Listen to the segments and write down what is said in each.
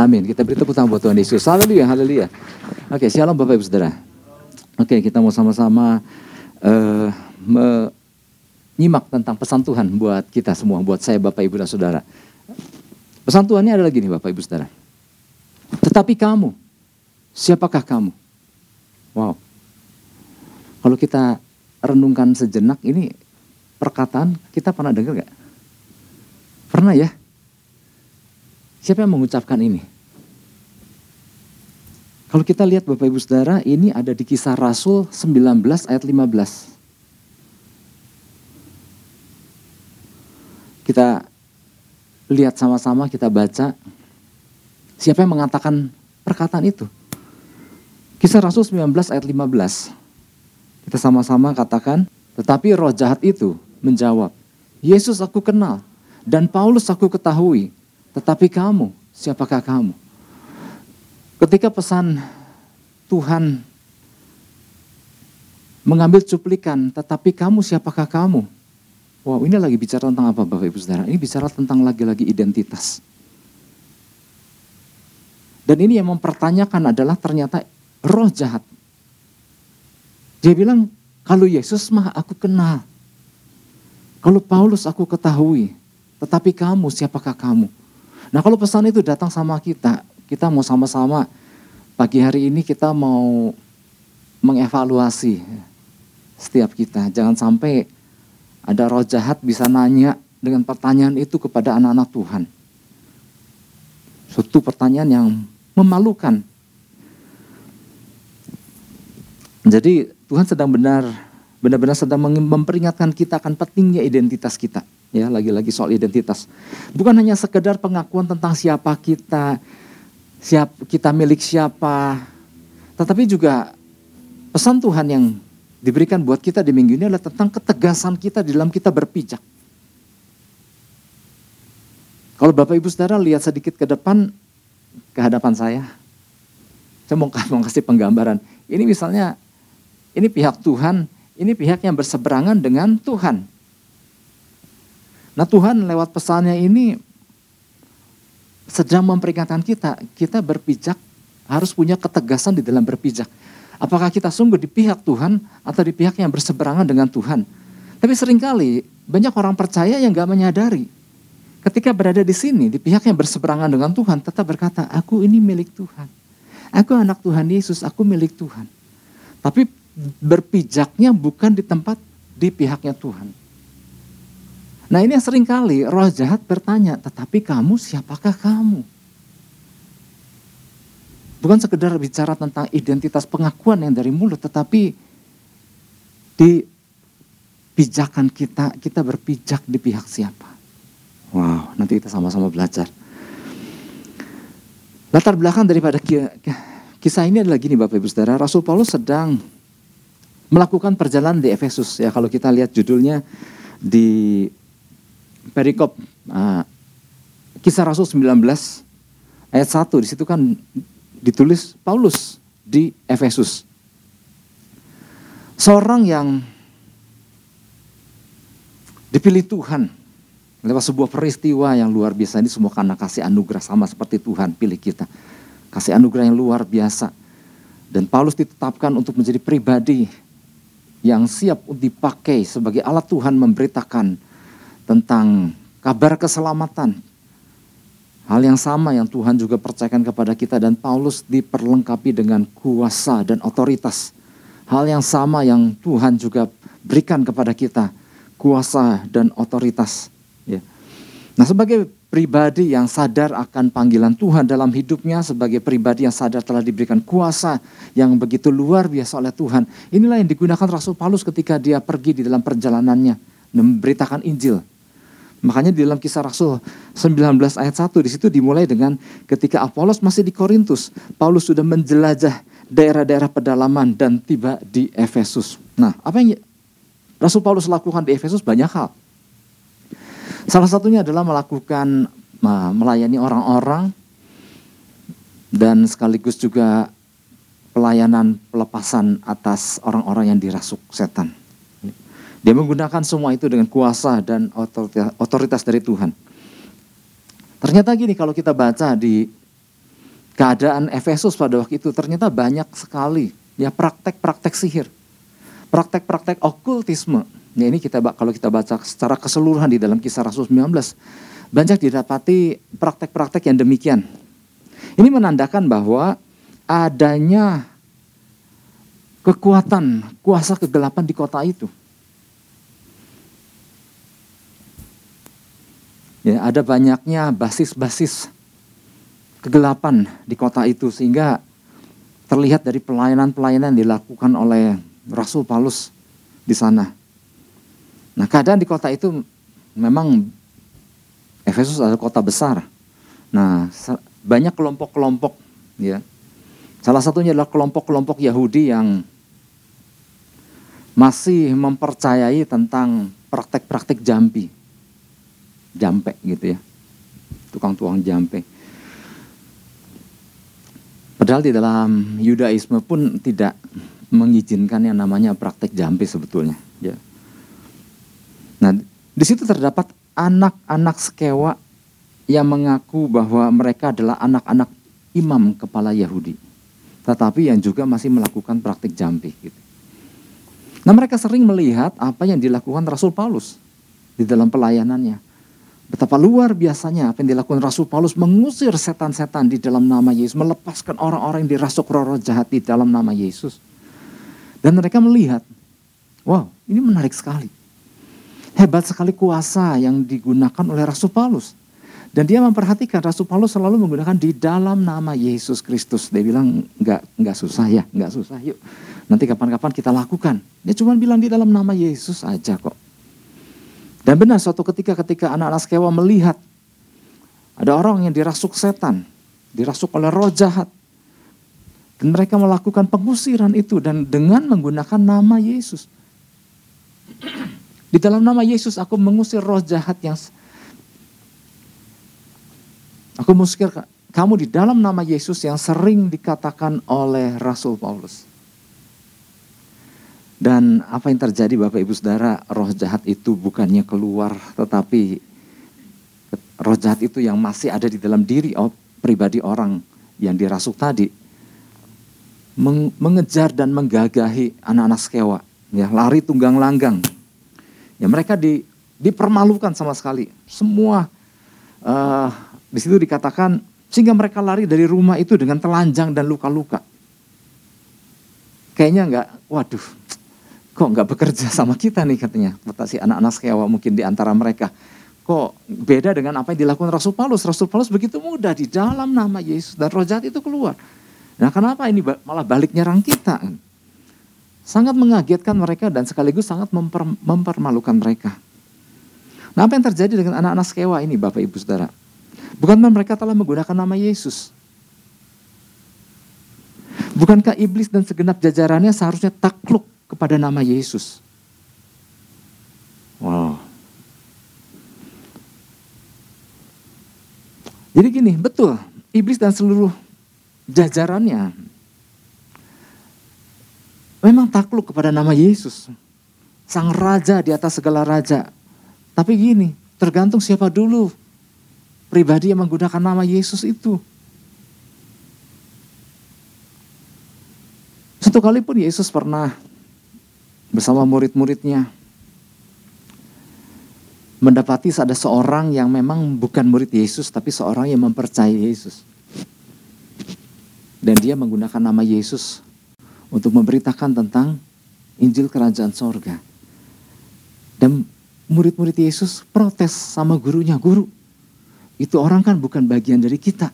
Amin. Kita beri tepuk tangan buat Tuhan Yesus. Haleluya, haleluya. Oke, shalom Bapak Ibu Saudara. Oke, kita mau sama-sama uh, menyimak tentang pesan Tuhan buat kita semua, buat saya Bapak Ibu dan Saudara. Pesan Tuhannya adalah gini Bapak Ibu Saudara. Tetapi kamu, siapakah kamu? Wow. Kalau kita renungkan sejenak ini perkataan kita pernah dengar gak? Pernah ya? Siapa yang mengucapkan ini? Kalau kita lihat Bapak Ibu Saudara, ini ada di kisah Rasul 19 ayat 15. Kita lihat sama-sama, kita baca. Siapa yang mengatakan perkataan itu? Kisah Rasul 19 ayat 15. Kita sama-sama katakan, tetapi roh jahat itu menjawab, Yesus aku kenal dan Paulus aku ketahui, tetapi kamu, siapakah kamu? Ketika pesan Tuhan mengambil cuplikan, tetapi kamu siapakah kamu? Wow, ini lagi bicara tentang apa Bapak Ibu Saudara? Ini bicara tentang lagi-lagi identitas. Dan ini yang mempertanyakan adalah ternyata roh jahat. Dia bilang, kalau Yesus mah aku kenal. Kalau Paulus aku ketahui. Tetapi kamu, siapakah kamu? Nah kalau pesan itu datang sama kita, kita mau sama-sama pagi hari ini kita mau mengevaluasi setiap kita. Jangan sampai ada roh jahat bisa nanya dengan pertanyaan itu kepada anak-anak Tuhan. Suatu pertanyaan yang memalukan. Jadi Tuhan sedang benar benar-benar sedang memperingatkan kita akan pentingnya identitas kita. Ya, lagi-lagi soal identitas. Bukan hanya sekedar pengakuan tentang siapa kita, siap kita milik siapa, tetapi juga pesan Tuhan yang diberikan buat kita di minggu ini adalah tentang ketegasan kita di dalam kita berpijak. Kalau Bapak Ibu Saudara lihat sedikit ke depan, ke hadapan saya, saya mau, mau kasih penggambaran. Ini misalnya, ini pihak Tuhan, ini pihak yang berseberangan dengan Tuhan. Nah Tuhan lewat pesannya ini sedang memperingatkan kita, kita berpijak harus punya ketegasan di dalam berpijak. Apakah kita sungguh di pihak Tuhan atau di pihak yang berseberangan dengan Tuhan? Tapi sering kali banyak orang percaya yang gak menyadari. Ketika berada di sini, di pihak yang berseberangan dengan Tuhan, tetap berkata, aku ini milik Tuhan. Aku anak Tuhan Yesus, aku milik Tuhan. Tapi berpijaknya bukan di tempat di pihaknya Tuhan. Nah ini yang sering kali roh jahat bertanya, tetapi kamu siapakah kamu? Bukan sekedar bicara tentang identitas pengakuan yang dari mulut, tetapi di pijakan kita, kita berpijak di pihak siapa. Wow, nanti kita sama-sama belajar. Latar belakang daripada kisah ini adalah gini Bapak Ibu Saudara, Rasul Paulus sedang melakukan perjalanan di Efesus. Ya kalau kita lihat judulnya di perikop uh, kisah Rasul 19 ayat 1 di situ kan ditulis Paulus di Efesus. Seorang yang dipilih Tuhan lewat sebuah peristiwa yang luar biasa ini semua karena kasih anugerah sama seperti Tuhan pilih kita. Kasih anugerah yang luar biasa. Dan Paulus ditetapkan untuk menjadi pribadi yang siap dipakai sebagai alat Tuhan memberitakan tentang kabar keselamatan. Hal yang sama yang Tuhan juga percayakan kepada kita dan Paulus diperlengkapi dengan kuasa dan otoritas. Hal yang sama yang Tuhan juga berikan kepada kita, kuasa dan otoritas. Ya. Nah sebagai pribadi yang sadar akan panggilan Tuhan dalam hidupnya, sebagai pribadi yang sadar telah diberikan kuasa yang begitu luar biasa oleh Tuhan. Inilah yang digunakan Rasul Paulus ketika dia pergi di dalam perjalanannya, memberitakan Injil. Makanya di dalam kisah Rasul 19 ayat 1 di situ dimulai dengan ketika Apolos masih di Korintus, Paulus sudah menjelajah daerah-daerah pedalaman dan tiba di Efesus. Nah, apa yang Rasul Paulus lakukan di Efesus banyak hal. Salah satunya adalah melakukan melayani orang-orang dan sekaligus juga pelayanan pelepasan atas orang-orang yang dirasuk setan. Dia menggunakan semua itu dengan kuasa dan otoritas, dari Tuhan. Ternyata gini kalau kita baca di keadaan Efesus pada waktu itu ternyata banyak sekali ya praktek-praktek sihir, praktek-praktek okultisme. Ya ini kita kalau kita baca secara keseluruhan di dalam kisah Rasul 19 banyak didapati praktek-praktek yang demikian. Ini menandakan bahwa adanya kekuatan, kuasa kegelapan di kota itu. Ya, ada banyaknya basis-basis kegelapan di kota itu sehingga terlihat dari pelayanan-pelayanan dilakukan oleh Rasul Paulus di sana. Nah, keadaan di kota itu memang Efesus adalah kota besar. Nah, banyak kelompok-kelompok ya. Salah satunya adalah kelompok-kelompok Yahudi yang masih mempercayai tentang praktek-praktek jampi. Jampe gitu ya. Tukang-tukang jampe. Padahal di dalam Yudaisme pun tidak mengizinkan yang namanya praktek jampi sebetulnya. Ya. Nah, di situ terdapat anak-anak sekewa yang mengaku bahwa mereka adalah anak-anak imam kepala Yahudi. Tetapi yang juga masih melakukan praktik jampi. Gitu. Nah mereka sering melihat apa yang dilakukan Rasul Paulus di dalam pelayanannya. Betapa luar biasanya apa yang dilakukan Rasul Paulus mengusir setan-setan di dalam nama Yesus, melepaskan orang-orang yang dirasuk roh-roh jahat di dalam nama Yesus. Dan mereka melihat, wow ini menarik sekali. Hebat sekali kuasa yang digunakan oleh Rasul Paulus. Dan dia memperhatikan Rasul Paulus selalu menggunakan di dalam nama Yesus Kristus. Dia bilang nggak nggak susah ya, nggak susah yuk. Nanti kapan-kapan kita lakukan. Dia cuma bilang di dalam nama Yesus aja kok. Dan benar suatu ketika ketika anak-anak sekewa melihat ada orang yang dirasuk setan, dirasuk oleh roh jahat. Dan mereka melakukan pengusiran itu dan dengan menggunakan nama Yesus. Di dalam nama Yesus aku mengusir roh jahat yang Aku mengusir kamu di dalam nama Yesus yang sering dikatakan oleh Rasul Paulus. Dan apa yang terjadi Bapak Ibu Saudara, roh jahat itu bukannya keluar, tetapi roh jahat itu yang masih ada di dalam diri oh, pribadi orang yang dirasuk tadi, mengejar dan menggagahi anak-anak sekewa, ya lari tunggang langgang. Ya mereka di, dipermalukan sama sekali. Semua uh, di situ dikatakan sehingga mereka lari dari rumah itu dengan telanjang dan luka-luka. Kayaknya enggak, waduh, kok nggak bekerja sama kita nih katanya. Kata si anak-anak sekewa mungkin di antara mereka. Kok beda dengan apa yang dilakukan Rasul Paulus. Rasul Paulus begitu mudah di dalam nama Yesus dan roh jahat itu keluar. Nah kenapa ini malah balik nyerang kita? Sangat mengagetkan mereka dan sekaligus sangat memper, mempermalukan mereka. Nah apa yang terjadi dengan anak-anak sekewa ini Bapak Ibu Saudara? Bukankah mereka telah menggunakan nama Yesus? Bukankah iblis dan segenap jajarannya seharusnya takluk kepada nama Yesus. Wow. Jadi gini, betul, iblis dan seluruh jajarannya memang takluk kepada nama Yesus. Sang raja di atas segala raja. Tapi gini, tergantung siapa dulu pribadi yang menggunakan nama Yesus itu. Satu kali pun Yesus pernah bersama murid-muridnya mendapati ada seorang yang memang bukan murid Yesus tapi seorang yang mempercayai Yesus. Dan dia menggunakan nama Yesus untuk memberitakan tentang Injil Kerajaan Sorga. Dan murid-murid Yesus protes sama gurunya, guru itu orang kan bukan bagian dari kita.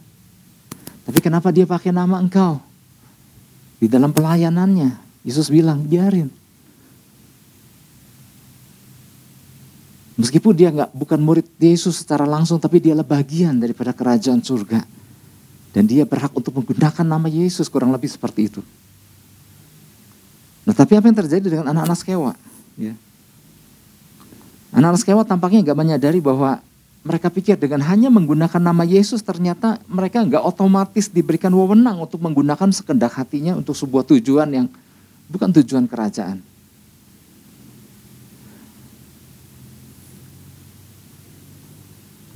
Tapi kenapa dia pakai nama engkau? Di dalam pelayanannya, Yesus bilang, biarin. Meskipun dia nggak bukan murid Yesus secara langsung, tapi dia adalah bagian daripada kerajaan surga. Dan dia berhak untuk menggunakan nama Yesus, kurang lebih seperti itu. Nah tapi apa yang terjadi dengan anak-anak sekewa? Ya. Anak-anak sekewa tampaknya nggak menyadari bahwa mereka pikir dengan hanya menggunakan nama Yesus ternyata mereka nggak otomatis diberikan wewenang untuk menggunakan sekendak hatinya untuk sebuah tujuan yang bukan tujuan kerajaan.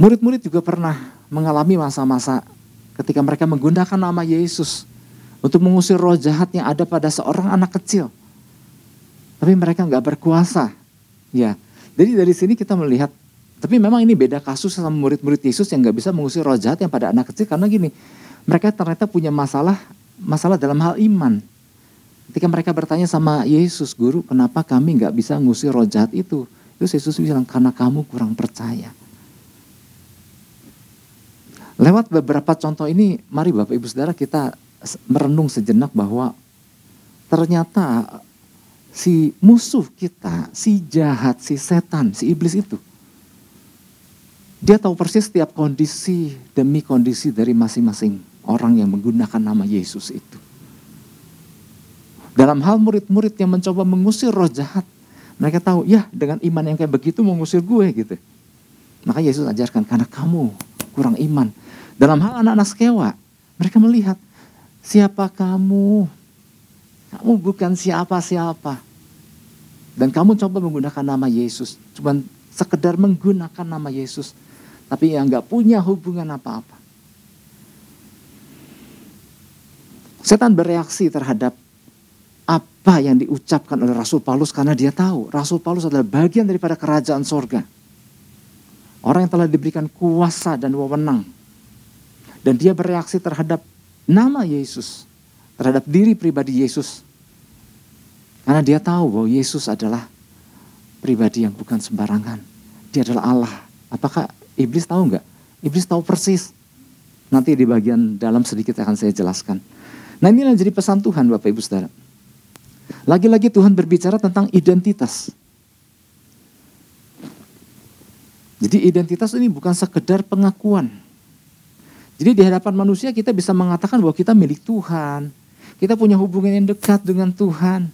Murid-murid juga pernah mengalami masa-masa ketika mereka menggunakan nama Yesus untuk mengusir roh jahat yang ada pada seorang anak kecil. Tapi mereka nggak berkuasa. Ya, jadi dari sini kita melihat, tapi memang ini beda kasus sama murid-murid Yesus yang nggak bisa mengusir roh jahat yang pada anak kecil karena gini, mereka ternyata punya masalah masalah dalam hal iman. Ketika mereka bertanya sama Yesus, guru, kenapa kami nggak bisa mengusir roh jahat itu? Terus Yesus bilang, karena kamu kurang percaya. Lewat beberapa contoh ini, mari Bapak Ibu Saudara kita merenung sejenak bahwa ternyata si musuh kita, si jahat, si setan, si iblis itu, dia tahu persis setiap kondisi demi kondisi dari masing-masing orang yang menggunakan nama Yesus itu. Dalam hal murid-murid yang mencoba mengusir roh jahat, mereka tahu, ya dengan iman yang kayak begitu mengusir gue gitu. Maka Yesus ajarkan, karena kamu kurang iman. Dalam hal anak-anak sekewa, mereka melihat, siapa kamu? Kamu bukan siapa-siapa. Dan kamu coba menggunakan nama Yesus. Cuma sekedar menggunakan nama Yesus. Tapi yang nggak punya hubungan apa-apa. Setan bereaksi terhadap apa yang diucapkan oleh Rasul Paulus karena dia tahu Rasul Paulus adalah bagian daripada kerajaan sorga. Orang yang telah diberikan kuasa dan wewenang dan dia bereaksi terhadap nama Yesus, terhadap diri pribadi Yesus. Karena dia tahu bahwa Yesus adalah pribadi yang bukan sembarangan. Dia adalah Allah. Apakah iblis tahu nggak? Iblis tahu persis. Nanti di bagian dalam sedikit akan saya jelaskan. Nah inilah jadi pesan Tuhan Bapak Ibu Saudara. Lagi-lagi Tuhan berbicara tentang identitas. Jadi identitas ini bukan sekedar pengakuan. Jadi di hadapan manusia kita bisa mengatakan bahwa kita milik Tuhan. Kita punya hubungan yang dekat dengan Tuhan.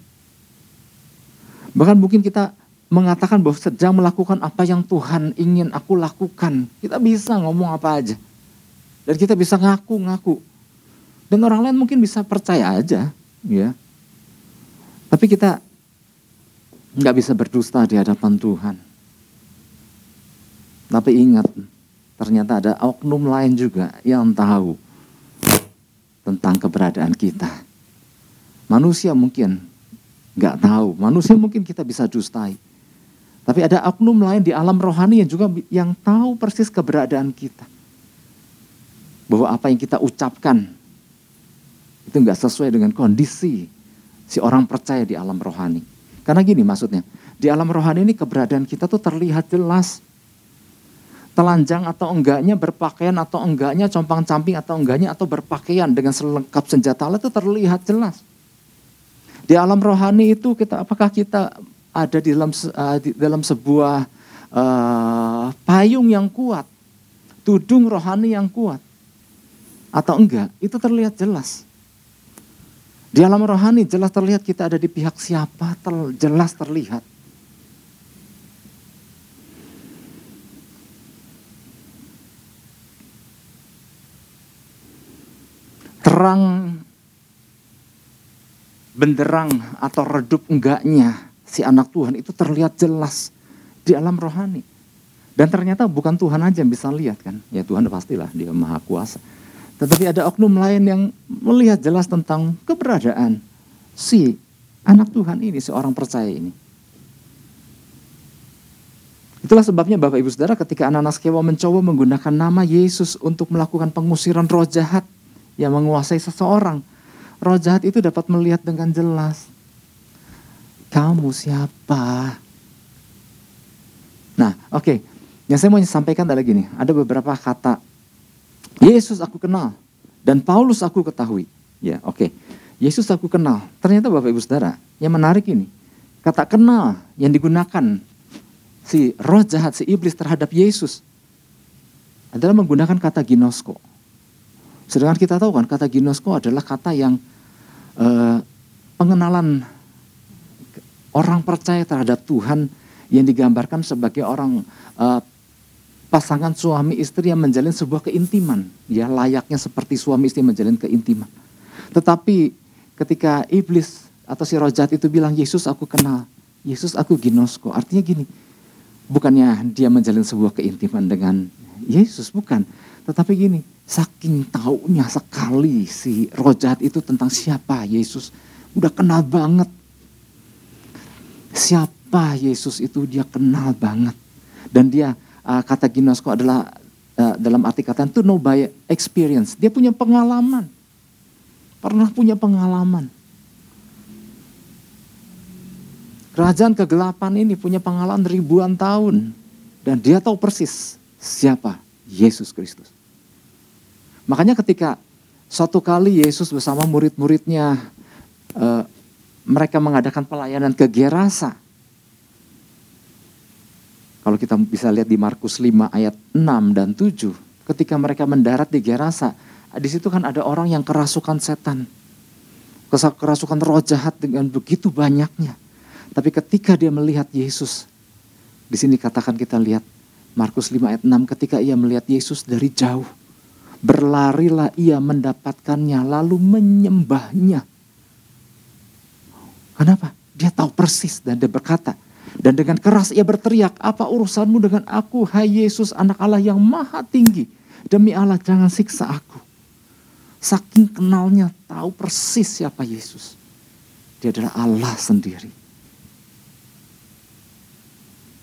Bahkan mungkin kita mengatakan bahwa sedang melakukan apa yang Tuhan ingin aku lakukan. Kita bisa ngomong apa aja. Dan kita bisa ngaku-ngaku. Dan orang lain mungkin bisa percaya aja. ya. Tapi kita nggak bisa berdusta di hadapan Tuhan. Tapi ingat, ternyata ada oknum lain juga yang tahu tentang keberadaan kita. Manusia mungkin nggak tahu, manusia mungkin kita bisa dustai. Tapi ada oknum lain di alam rohani yang juga yang tahu persis keberadaan kita. Bahwa apa yang kita ucapkan itu nggak sesuai dengan kondisi si orang percaya di alam rohani. Karena gini maksudnya, di alam rohani ini keberadaan kita tuh terlihat jelas telanjang atau enggaknya, berpakaian atau enggaknya, compang-camping atau enggaknya, atau berpakaian dengan selengkap senjata Allah itu terlihat jelas. Di alam rohani itu kita apakah kita ada di dalam uh, di dalam sebuah uh, payung yang kuat, tudung rohani yang kuat atau enggak, itu terlihat jelas. Di alam rohani jelas terlihat kita ada di pihak siapa, ter, jelas terlihat. Terang benderang atau redup enggaknya si anak Tuhan itu terlihat jelas di alam rohani. Dan ternyata bukan Tuhan aja yang bisa lihat kan. Ya Tuhan pastilah dia maha kuasa. Tetapi ada oknum lain yang melihat jelas tentang keberadaan si anak Tuhan ini, seorang percaya ini. Itulah sebabnya Bapak Ibu Saudara ketika anak-anak mencoba menggunakan nama Yesus untuk melakukan pengusiran roh jahat yang menguasai seseorang. Roh jahat itu dapat melihat dengan jelas. Kamu siapa? Nah, oke. Okay. Yang saya mau sampaikan adalah gini. Ada beberapa kata. Yesus aku kenal. Dan Paulus aku ketahui. Ya, oke. Okay. Yesus aku kenal. Ternyata Bapak Ibu Saudara, yang menarik ini. Kata kenal yang digunakan si roh jahat, si iblis terhadap Yesus adalah menggunakan kata ginosko. Sedangkan kita tahu kan kata ginosko adalah kata yang uh, pengenalan orang percaya terhadap Tuhan yang digambarkan sebagai orang uh, pasangan suami istri yang menjalin sebuah keintiman, ya layaknya seperti suami istri menjalin keintiman. Tetapi ketika iblis atau si roh itu bilang Yesus aku kenal, Yesus aku ginosko, artinya gini, bukannya dia menjalin sebuah keintiman dengan Yesus, bukan. Tetapi gini, Saking taunya sekali si roh jahat itu tentang siapa Yesus. Udah kenal banget. Siapa Yesus itu dia kenal banget. Dan dia uh, kata Ginosko adalah uh, dalam arti kata itu know by experience. Dia punya pengalaman. Pernah punya pengalaman. Kerajaan kegelapan ini punya pengalaman ribuan tahun. Dan dia tahu persis siapa Yesus Kristus. Makanya ketika suatu kali Yesus bersama murid-muridnya uh, mereka mengadakan pelayanan ke Gerasa. Kalau kita bisa lihat di Markus 5 ayat 6 dan 7, ketika mereka mendarat di Gerasa, di situ kan ada orang yang kerasukan setan. Kerasukan roh jahat dengan begitu banyaknya. Tapi ketika dia melihat Yesus, di sini katakan kita lihat Markus 5 ayat 6 ketika ia melihat Yesus dari jauh Berlarilah ia mendapatkannya lalu menyembahnya. Kenapa? Dia tahu persis dan dia berkata. Dan dengan keras ia berteriak, apa urusanmu dengan aku, hai Yesus anak Allah yang maha tinggi. Demi Allah jangan siksa aku. Saking kenalnya tahu persis siapa Yesus. Dia adalah Allah sendiri.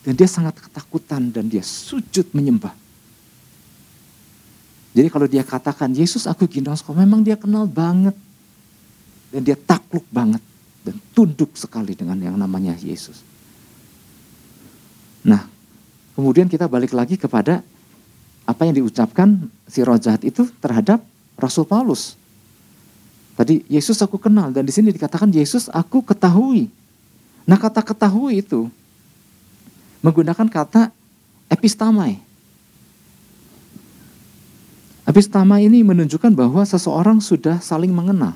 Dan dia sangat ketakutan dan dia sujud menyembah. Jadi kalau dia katakan, Yesus aku ginosko, memang dia kenal banget. Dan dia takluk banget. Dan tunduk sekali dengan yang namanya Yesus. Nah, kemudian kita balik lagi kepada apa yang diucapkan si roh jahat itu terhadap Rasul Paulus. Tadi Yesus aku kenal dan di sini dikatakan Yesus aku ketahui. Nah kata ketahui itu menggunakan kata epistamai. Epistama ini menunjukkan bahwa seseorang sudah saling mengenal.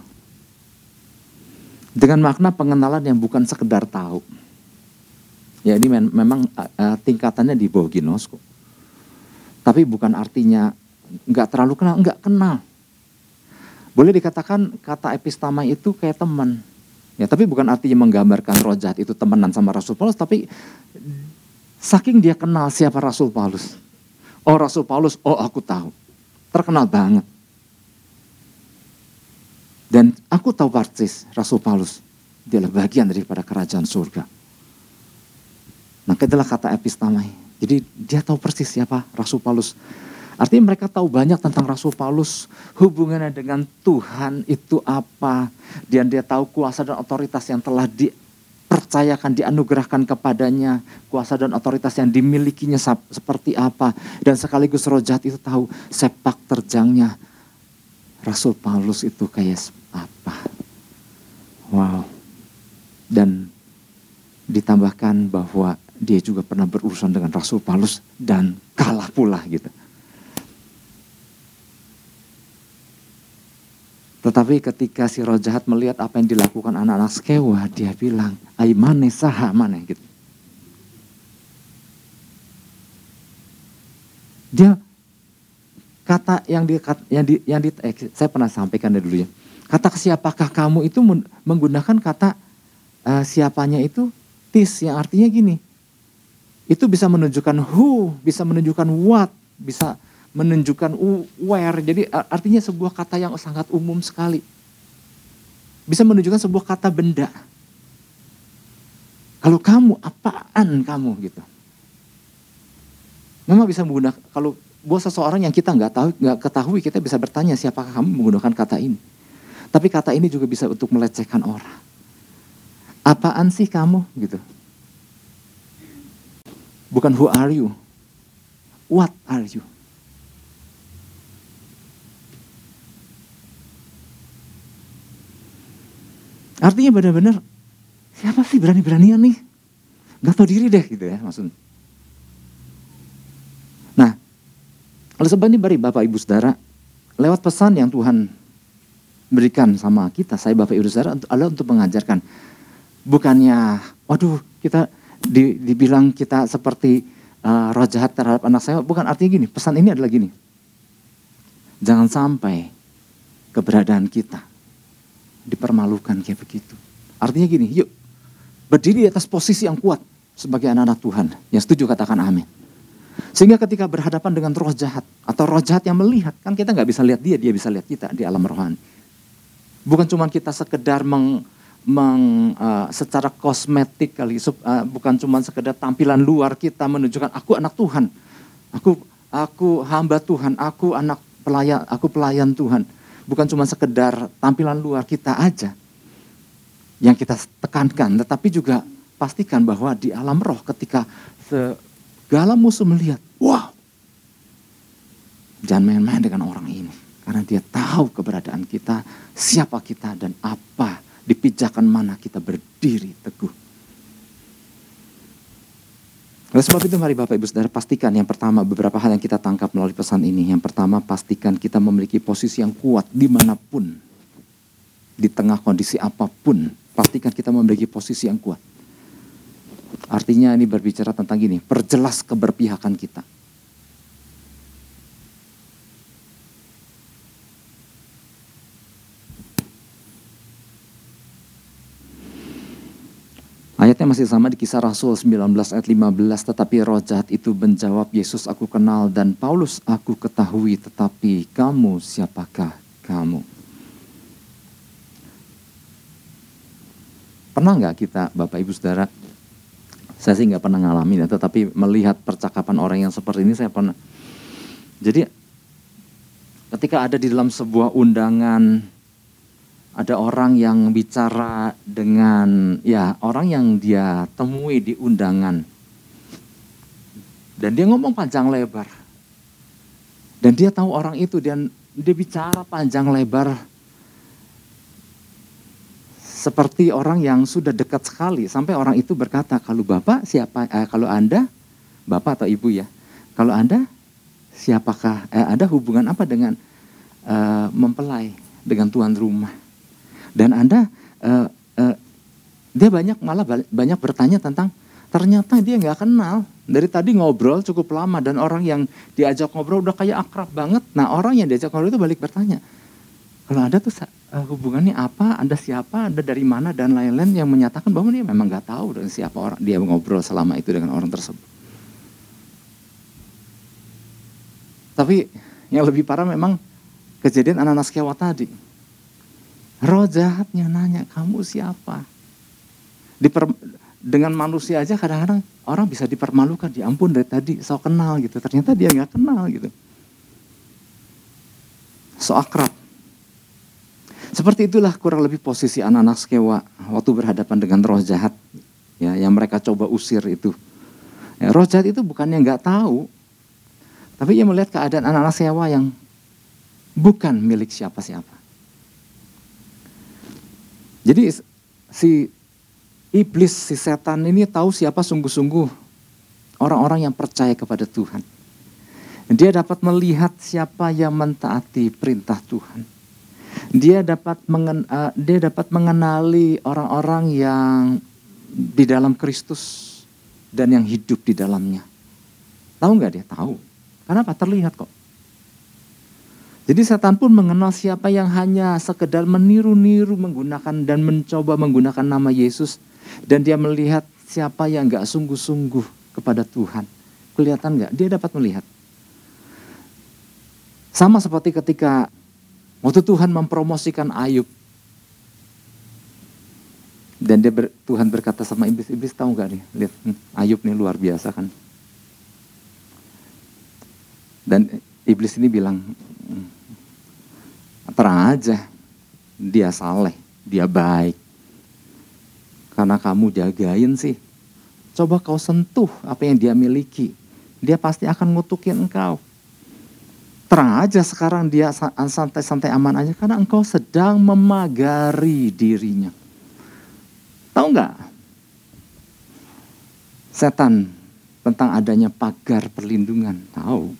Dengan makna pengenalan yang bukan sekedar tahu. Ya ini memang uh, tingkatannya di bawah ginosko. Tapi bukan artinya nggak terlalu kenal, nggak kenal. Boleh dikatakan kata epistama itu kayak teman. Ya, tapi bukan artinya menggambarkan roh jahat itu temenan sama Rasul Paulus, tapi saking dia kenal siapa Rasul Paulus. Oh Rasul Paulus, oh aku tahu terkenal banget. Dan aku tahu persis Rasul Paulus, dia adalah bagian daripada kerajaan surga. Nah, itulah kata epistamai. Jadi dia tahu persis siapa Rasul Paulus. Artinya mereka tahu banyak tentang Rasul Paulus, hubungannya dengan Tuhan itu apa. Dan dia tahu kuasa dan otoritas yang telah di, percayakan, dianugerahkan kepadanya kuasa dan otoritas yang dimilikinya seperti apa. Dan sekaligus roh jahat itu tahu sepak terjangnya Rasul Paulus itu kayak apa. Wow. Dan ditambahkan bahwa dia juga pernah berurusan dengan Rasul Paulus dan kalah pula gitu. Tetapi ketika si roh jahat melihat apa yang dilakukan anak-anak Skewa, dia bilang, Aimane saha mana gitu. Dia kata yang di yang di yang di eh, saya pernah sampaikan dulu ya. Kata siapakah kamu itu menggunakan kata uh, siapanya itu tis yang artinya gini. Itu bisa menunjukkan who, bisa menunjukkan what, bisa menunjukkan where. Jadi artinya sebuah kata yang sangat umum sekali. Bisa menunjukkan sebuah kata benda. Kalau kamu, apaan kamu gitu. Memang bisa menggunakan, kalau buat seseorang yang kita nggak tahu, nggak ketahui, kita bisa bertanya siapakah kamu menggunakan kata ini. Tapi kata ini juga bisa untuk melecehkan orang. Apaan sih kamu gitu. Bukan who are you. What are you? Artinya benar-benar siapa sih berani-beranian nih? Gak tahu diri deh gitu ya maksudnya. Nah, oleh sebab ini bari Bapak Ibu Saudara, lewat pesan yang Tuhan berikan sama kita, saya Bapak Ibu Saudara adalah untuk mengajarkan. Bukannya, waduh kita di, dibilang kita seperti uh, roh jahat terhadap anak saya, bukan artinya gini, pesan ini adalah gini. Jangan sampai keberadaan kita dipermalukan kayak begitu. Artinya gini, yuk berdiri di atas posisi yang kuat sebagai anak-anak Tuhan. Yang setuju katakan amin. Sehingga ketika berhadapan dengan roh jahat atau roh jahat yang melihat, kan kita nggak bisa lihat dia, dia bisa lihat kita di alam rohani. Bukan cuma kita sekedar meng, meng uh, secara kosmetik kali, uh, bukan cuma sekedar tampilan luar kita menunjukkan aku anak Tuhan, aku aku hamba Tuhan, aku anak pelayan, aku pelayan Tuhan. Bukan cuma sekedar tampilan luar kita aja yang kita tekankan, tetapi juga pastikan bahwa di alam roh ketika segala musuh melihat, wow, jangan main-main dengan orang ini. Karena dia tahu keberadaan kita, siapa kita dan apa, di pijakan mana kita berdiri teguh. Oleh sebab itu mari Bapak Ibu Saudara pastikan yang pertama beberapa hal yang kita tangkap melalui pesan ini. Yang pertama pastikan kita memiliki posisi yang kuat di mana pun. Di tengah kondisi apa pun. Pastikan kita memiliki posisi yang kuat. Artinya ini berbicara tentang gini, perjelas keberpihakan kita. Ayatnya masih sama di kisah Rasul 19 ayat 15, tetapi roh jahat itu menjawab, Yesus aku kenal dan Paulus aku ketahui, tetapi kamu siapakah kamu? Pernah nggak kita Bapak Ibu Saudara, saya sih nggak pernah ngalamin ya, tetapi melihat percakapan orang yang seperti ini saya pernah. Jadi ketika ada di dalam sebuah undangan ada orang yang bicara dengan ya orang yang dia temui di undangan. Dan dia ngomong panjang lebar. Dan dia tahu orang itu dan dia bicara panjang lebar. Seperti orang yang sudah dekat sekali sampai orang itu berkata kalau bapak siapa eh, kalau anda bapak atau ibu ya kalau anda siapakah eh, ada hubungan apa dengan eh, mempelai dengan tuan rumah dan Anda uh, uh, dia banyak malah banyak bertanya tentang ternyata dia nggak kenal. Dari tadi ngobrol cukup lama dan orang yang diajak ngobrol udah kayak akrab banget. Nah orang yang diajak ngobrol itu balik bertanya, kalau ada tuh uh, hubungannya apa, anda siapa, anda dari mana? Dan lain-lain yang menyatakan bahwa dia memang nggak tahu dengan siapa orang dia ngobrol selama itu dengan orang tersebut. Tapi yang lebih parah memang kejadian anak-anak tadi Roh jahatnya nanya, kamu siapa? Diper, dengan manusia aja kadang-kadang orang bisa dipermalukan. Ya ampun dari tadi so kenal gitu. Ternyata dia nggak kenal gitu. So akrab. Seperti itulah kurang lebih posisi anak-anak sekewa waktu berhadapan dengan roh jahat. Ya, yang mereka coba usir itu. Ya, roh jahat itu bukan yang nggak tahu. Tapi ia melihat keadaan anak-anak sewa yang bukan milik siapa-siapa. Jadi si iblis, si setan ini tahu siapa sungguh-sungguh orang-orang yang percaya kepada Tuhan. Dia dapat melihat siapa yang mentaati perintah Tuhan. Dia dapat mengen, uh, dia dapat mengenali orang-orang yang di dalam Kristus dan yang hidup di dalamnya. Tahu nggak dia? Tahu. Kenapa? Terlihat kok. Jadi setan pun mengenal siapa yang hanya sekedar meniru-niru menggunakan dan mencoba menggunakan nama Yesus. Dan dia melihat siapa yang gak sungguh-sungguh kepada Tuhan. Kelihatan gak? Dia dapat melihat. Sama seperti ketika waktu Tuhan mempromosikan Ayub. Dan dia ber, Tuhan berkata sama iblis, iblis tahu gak nih? Lihat, hmm, Ayub nih luar biasa kan. Dan iblis ini bilang, terang aja dia saleh, dia baik. Karena kamu jagain sih. Coba kau sentuh apa yang dia miliki. Dia pasti akan ngutukin engkau. Terang aja sekarang dia santai-santai aman aja karena engkau sedang memagari dirinya. Tahu nggak? Setan tentang adanya pagar perlindungan. Tahu.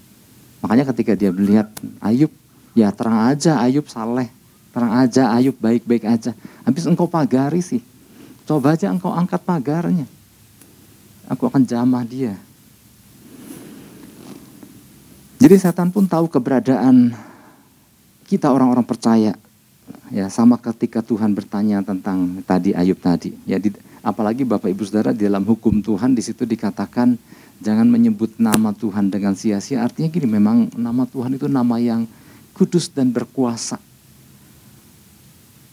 Makanya ketika dia melihat Ayub Ya terang aja Ayub saleh. Terang aja Ayub baik-baik aja. Habis engkau pagari sih. Coba aja engkau angkat pagarnya. Aku akan jamah dia. Jadi setan pun tahu keberadaan kita orang-orang percaya. Ya sama ketika Tuhan bertanya tentang tadi Ayub tadi. Ya di, Apalagi Bapak Ibu Saudara di dalam hukum Tuhan di situ dikatakan jangan menyebut nama Tuhan dengan sia-sia. Artinya gini, memang nama Tuhan itu nama yang kudus dan berkuasa.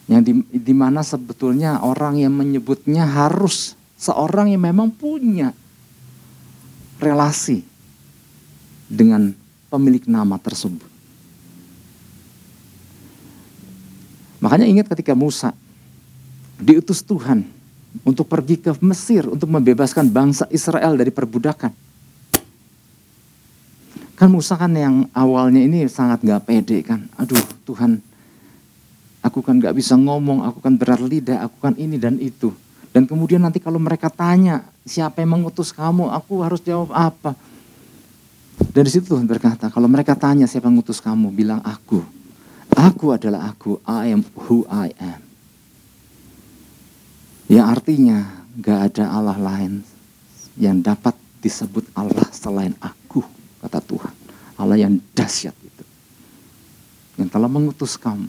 Yang di, di mana sebetulnya orang yang menyebutnya harus seorang yang memang punya relasi dengan pemilik nama tersebut. Makanya ingat ketika Musa diutus Tuhan untuk pergi ke Mesir untuk membebaskan bangsa Israel dari perbudakan. Kan Musa kan yang awalnya ini sangat gak pede kan. Aduh Tuhan, aku kan gak bisa ngomong, aku kan berat lidah, aku kan ini dan itu. Dan kemudian nanti kalau mereka tanya, siapa yang mengutus kamu, aku harus jawab apa. Dan di situ Tuhan berkata, kalau mereka tanya siapa yang mengutus kamu, bilang aku. Aku adalah aku, I am who I am. Yang artinya gak ada Allah lain yang dapat disebut Allah selain aku kata Tuhan. Allah yang dahsyat itu. Yang telah mengutus kamu.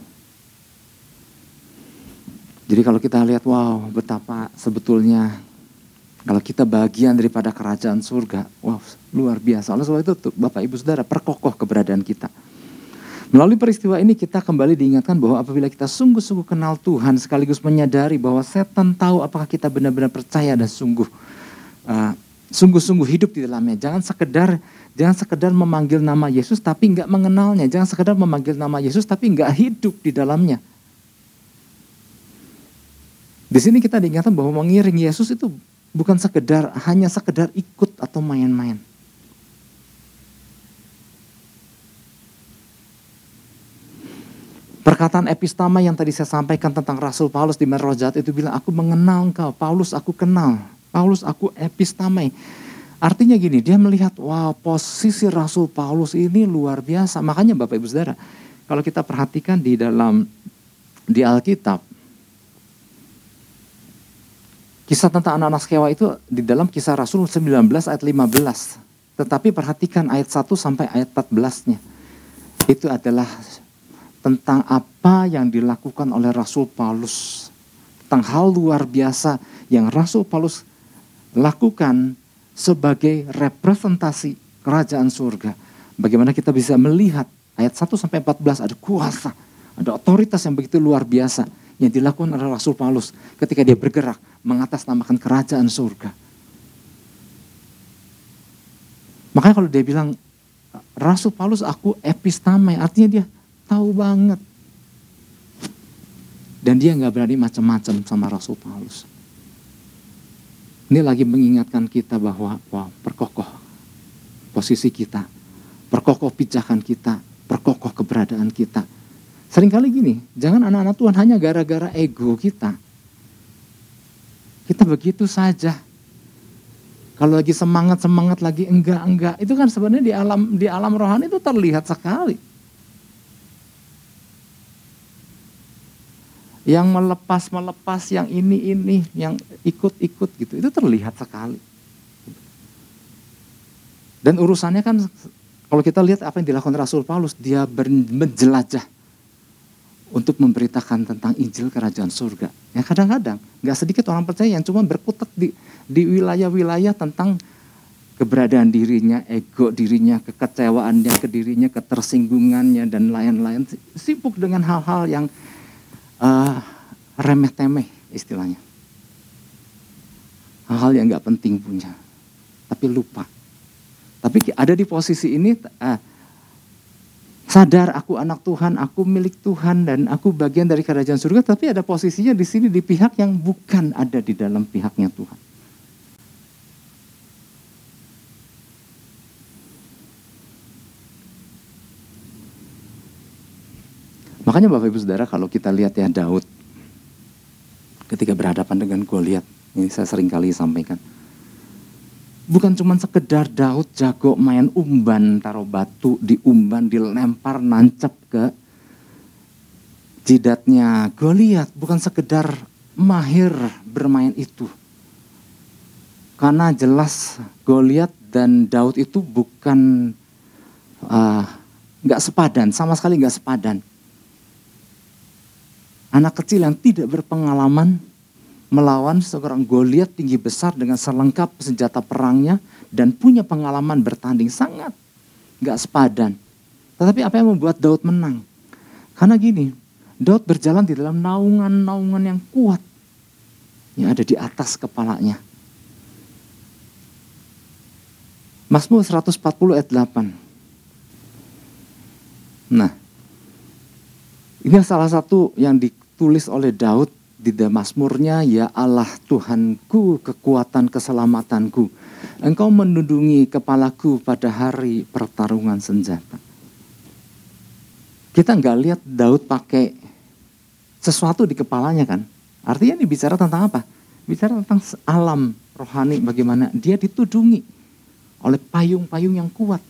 Jadi kalau kita lihat, wow betapa sebetulnya kalau kita bagian daripada kerajaan surga, wow luar biasa. Oleh sebab itu Bapak Ibu Saudara perkokoh keberadaan kita. Melalui peristiwa ini kita kembali diingatkan bahwa apabila kita sungguh-sungguh kenal Tuhan sekaligus menyadari bahwa setan tahu apakah kita benar-benar percaya dan sungguh uh, sungguh-sungguh hidup di dalamnya. Jangan sekedar jangan sekedar memanggil nama Yesus tapi nggak mengenalnya. Jangan sekedar memanggil nama Yesus tapi nggak hidup di dalamnya. Di sini kita diingatkan bahwa mengiring Yesus itu bukan sekedar hanya sekedar ikut atau main-main. Perkataan epistama yang tadi saya sampaikan tentang Rasul Paulus di Merojat itu bilang, aku mengenal engkau, Paulus aku kenal, Paulus aku epistamai. Artinya gini, dia melihat, wah posisi Rasul Paulus ini luar biasa. Makanya Bapak Ibu Saudara, kalau kita perhatikan di dalam, di Alkitab, kisah tentang anak-anak sekewa itu di dalam kisah Rasul 19 ayat 15. Tetapi perhatikan ayat 1 sampai ayat 14-nya. Itu adalah tentang apa yang dilakukan oleh Rasul Paulus. Tentang hal luar biasa yang Rasul Paulus lakukan sebagai representasi kerajaan surga. Bagaimana kita bisa melihat ayat 1 sampai 14 ada kuasa, ada otoritas yang begitu luar biasa yang dilakukan oleh Rasul Paulus ketika dia bergerak mengatasnamakan kerajaan surga. Makanya kalau dia bilang Rasul Paulus aku epistamai, artinya dia Tahu banget. Dan dia nggak berani macam-macam sama Rasul Paulus. Ini lagi mengingatkan kita bahwa wow, perkokoh posisi kita, perkokoh pijakan kita, perkokoh keberadaan kita. Seringkali gini, jangan anak-anak Tuhan hanya gara-gara ego kita. Kita begitu saja. Kalau lagi semangat semangat lagi enggak enggak itu kan sebenarnya di alam di alam rohani itu terlihat sekali. Yang melepas-melepas, yang ini-ini, yang ikut-ikut gitu, itu terlihat sekali. Dan urusannya kan kalau kita lihat apa yang dilakukan Rasul Paulus, dia menjelajah untuk memberitakan tentang Injil Kerajaan Surga. Ya kadang-kadang nggak sedikit orang percaya yang cuma berkutat di di wilayah-wilayah tentang keberadaan dirinya, ego dirinya, kekecewaannya ke dirinya, ketersinggungannya dan lain-lain. Sibuk dengan hal-hal yang uh, remeh-temeh istilahnya. Hal-hal yang nggak penting punya, tapi lupa. Tapi ada di posisi ini, uh, sadar aku anak Tuhan, aku milik Tuhan dan aku bagian dari kerajaan surga, tapi ada posisinya di sini di pihak yang bukan ada di dalam pihaknya Tuhan. Makanya Bapak Ibu Saudara kalau kita lihat ya Daud ketika berhadapan dengan Goliat, ini saya sering kali sampaikan. Bukan cuma sekedar Daud jago main umban, taruh batu di umban, dilempar, nancep ke jidatnya Goliat. Bukan sekedar mahir bermain itu. Karena jelas Goliat dan Daud itu bukan uh, nggak sepadan, sama sekali nggak sepadan Anak kecil yang tidak berpengalaman melawan seorang Goliat tinggi besar dengan selengkap senjata perangnya dan punya pengalaman bertanding sangat nggak sepadan. Tetapi apa yang membuat Daud menang? Karena gini, Daud berjalan di dalam naungan-naungan yang kuat yang ada di atas kepalanya. Mazmur 140 ayat 8. Nah, ini salah satu yang ditulis oleh Daud di Mazmurnya, ya Allah Tuhanku, kekuatan keselamatanku. Engkau menundungi kepalaku pada hari pertarungan senjata. Kita nggak lihat Daud pakai sesuatu di kepalanya kan. Artinya ini bicara tentang apa? Bicara tentang alam rohani bagaimana dia ditudungi oleh payung-payung yang kuat.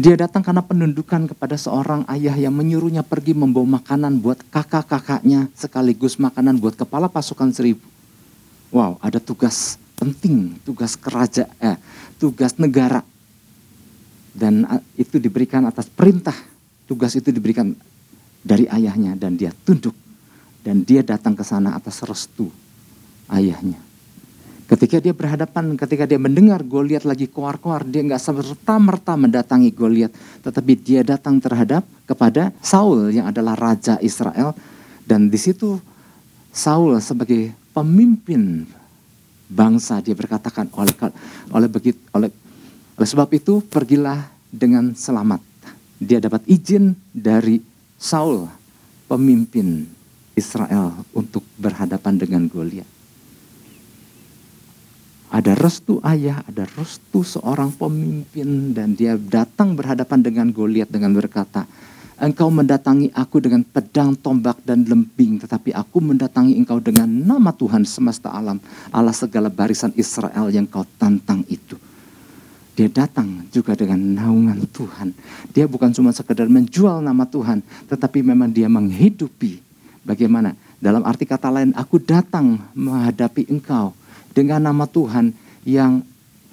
Dia datang karena penundukan kepada seorang ayah yang menyuruhnya pergi membawa makanan buat kakak-kakaknya sekaligus makanan buat kepala pasukan seribu. Wow, ada tugas penting, tugas kerajaan, eh, tugas negara. Dan itu diberikan atas perintah. Tugas itu diberikan dari ayahnya dan dia tunduk. Dan dia datang ke sana atas restu ayahnya. Ketika dia berhadapan, ketika dia mendengar Goliat lagi koar-koar, dia nggak serta-merta mendatangi Goliat, tetapi dia datang terhadap kepada Saul yang adalah raja Israel dan di situ Saul sebagai pemimpin bangsa dia berkatakan oleh oleh begitu oleh oleh sebab itu pergilah dengan selamat. Dia dapat izin dari Saul pemimpin Israel untuk berhadapan dengan Goliat. Ada restu ayah, ada restu seorang pemimpin dan dia datang berhadapan dengan Goliat dengan berkata, Engkau mendatangi aku dengan pedang, tombak, dan lembing, tetapi aku mendatangi engkau dengan nama Tuhan semesta alam, Allah segala barisan Israel yang kau tantang itu. Dia datang juga dengan naungan Tuhan. Dia bukan cuma sekedar menjual nama Tuhan, tetapi memang dia menghidupi. Bagaimana? Dalam arti kata lain, aku datang menghadapi engkau dengan nama Tuhan yang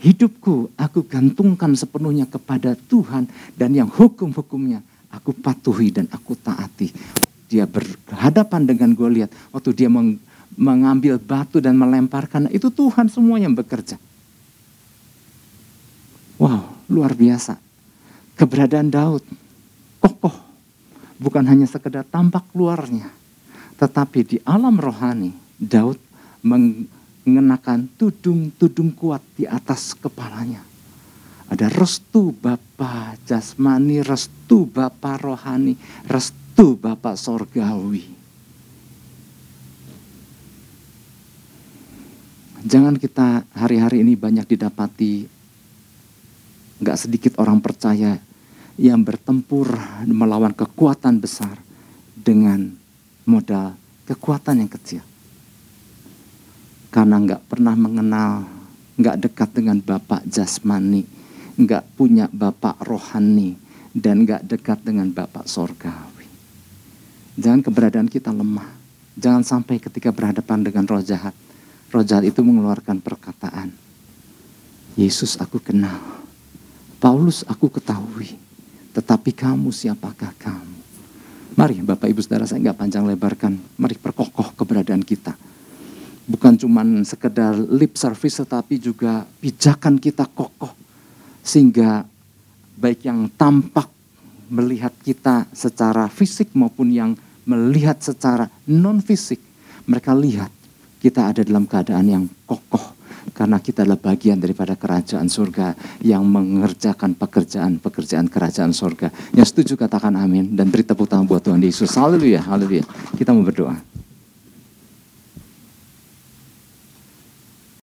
hidupku aku gantungkan sepenuhnya kepada Tuhan dan yang hukum-hukumnya aku patuhi dan aku taati. Dia berhadapan dengan Goliat waktu dia meng, mengambil batu dan melemparkan itu Tuhan semua yang bekerja. Wow, luar biasa. Keberadaan Daud kokoh bukan hanya sekedar tampak luarnya, tetapi di alam rohani Daud mengenakan tudung-tudung kuat di atas kepalanya. Ada restu Bapa jasmani, restu Bapa rohani, restu Bapa sorgawi. Jangan kita hari-hari ini banyak didapati nggak sedikit orang percaya yang bertempur melawan kekuatan besar dengan modal kekuatan yang kecil karena nggak pernah mengenal, nggak dekat dengan Bapak jasmani, nggak punya Bapak rohani, dan nggak dekat dengan Bapak sorgawi. Jangan keberadaan kita lemah. Jangan sampai ketika berhadapan dengan roh jahat, roh jahat itu mengeluarkan perkataan, Yesus aku kenal, Paulus aku ketahui, tetapi kamu siapakah kamu? Mari Bapak Ibu Saudara saya nggak panjang lebarkan, mari perkokoh keberadaan kita bukan cuma sekedar lip service tetapi juga pijakan kita kokoh sehingga baik yang tampak melihat kita secara fisik maupun yang melihat secara non fisik mereka lihat kita ada dalam keadaan yang kokoh karena kita adalah bagian daripada kerajaan surga yang mengerjakan pekerjaan-pekerjaan kerajaan surga. Yang setuju katakan amin dan beri tepuk tangan buat Tuhan Yesus. Haleluya, haleluya. Kita mau berdoa.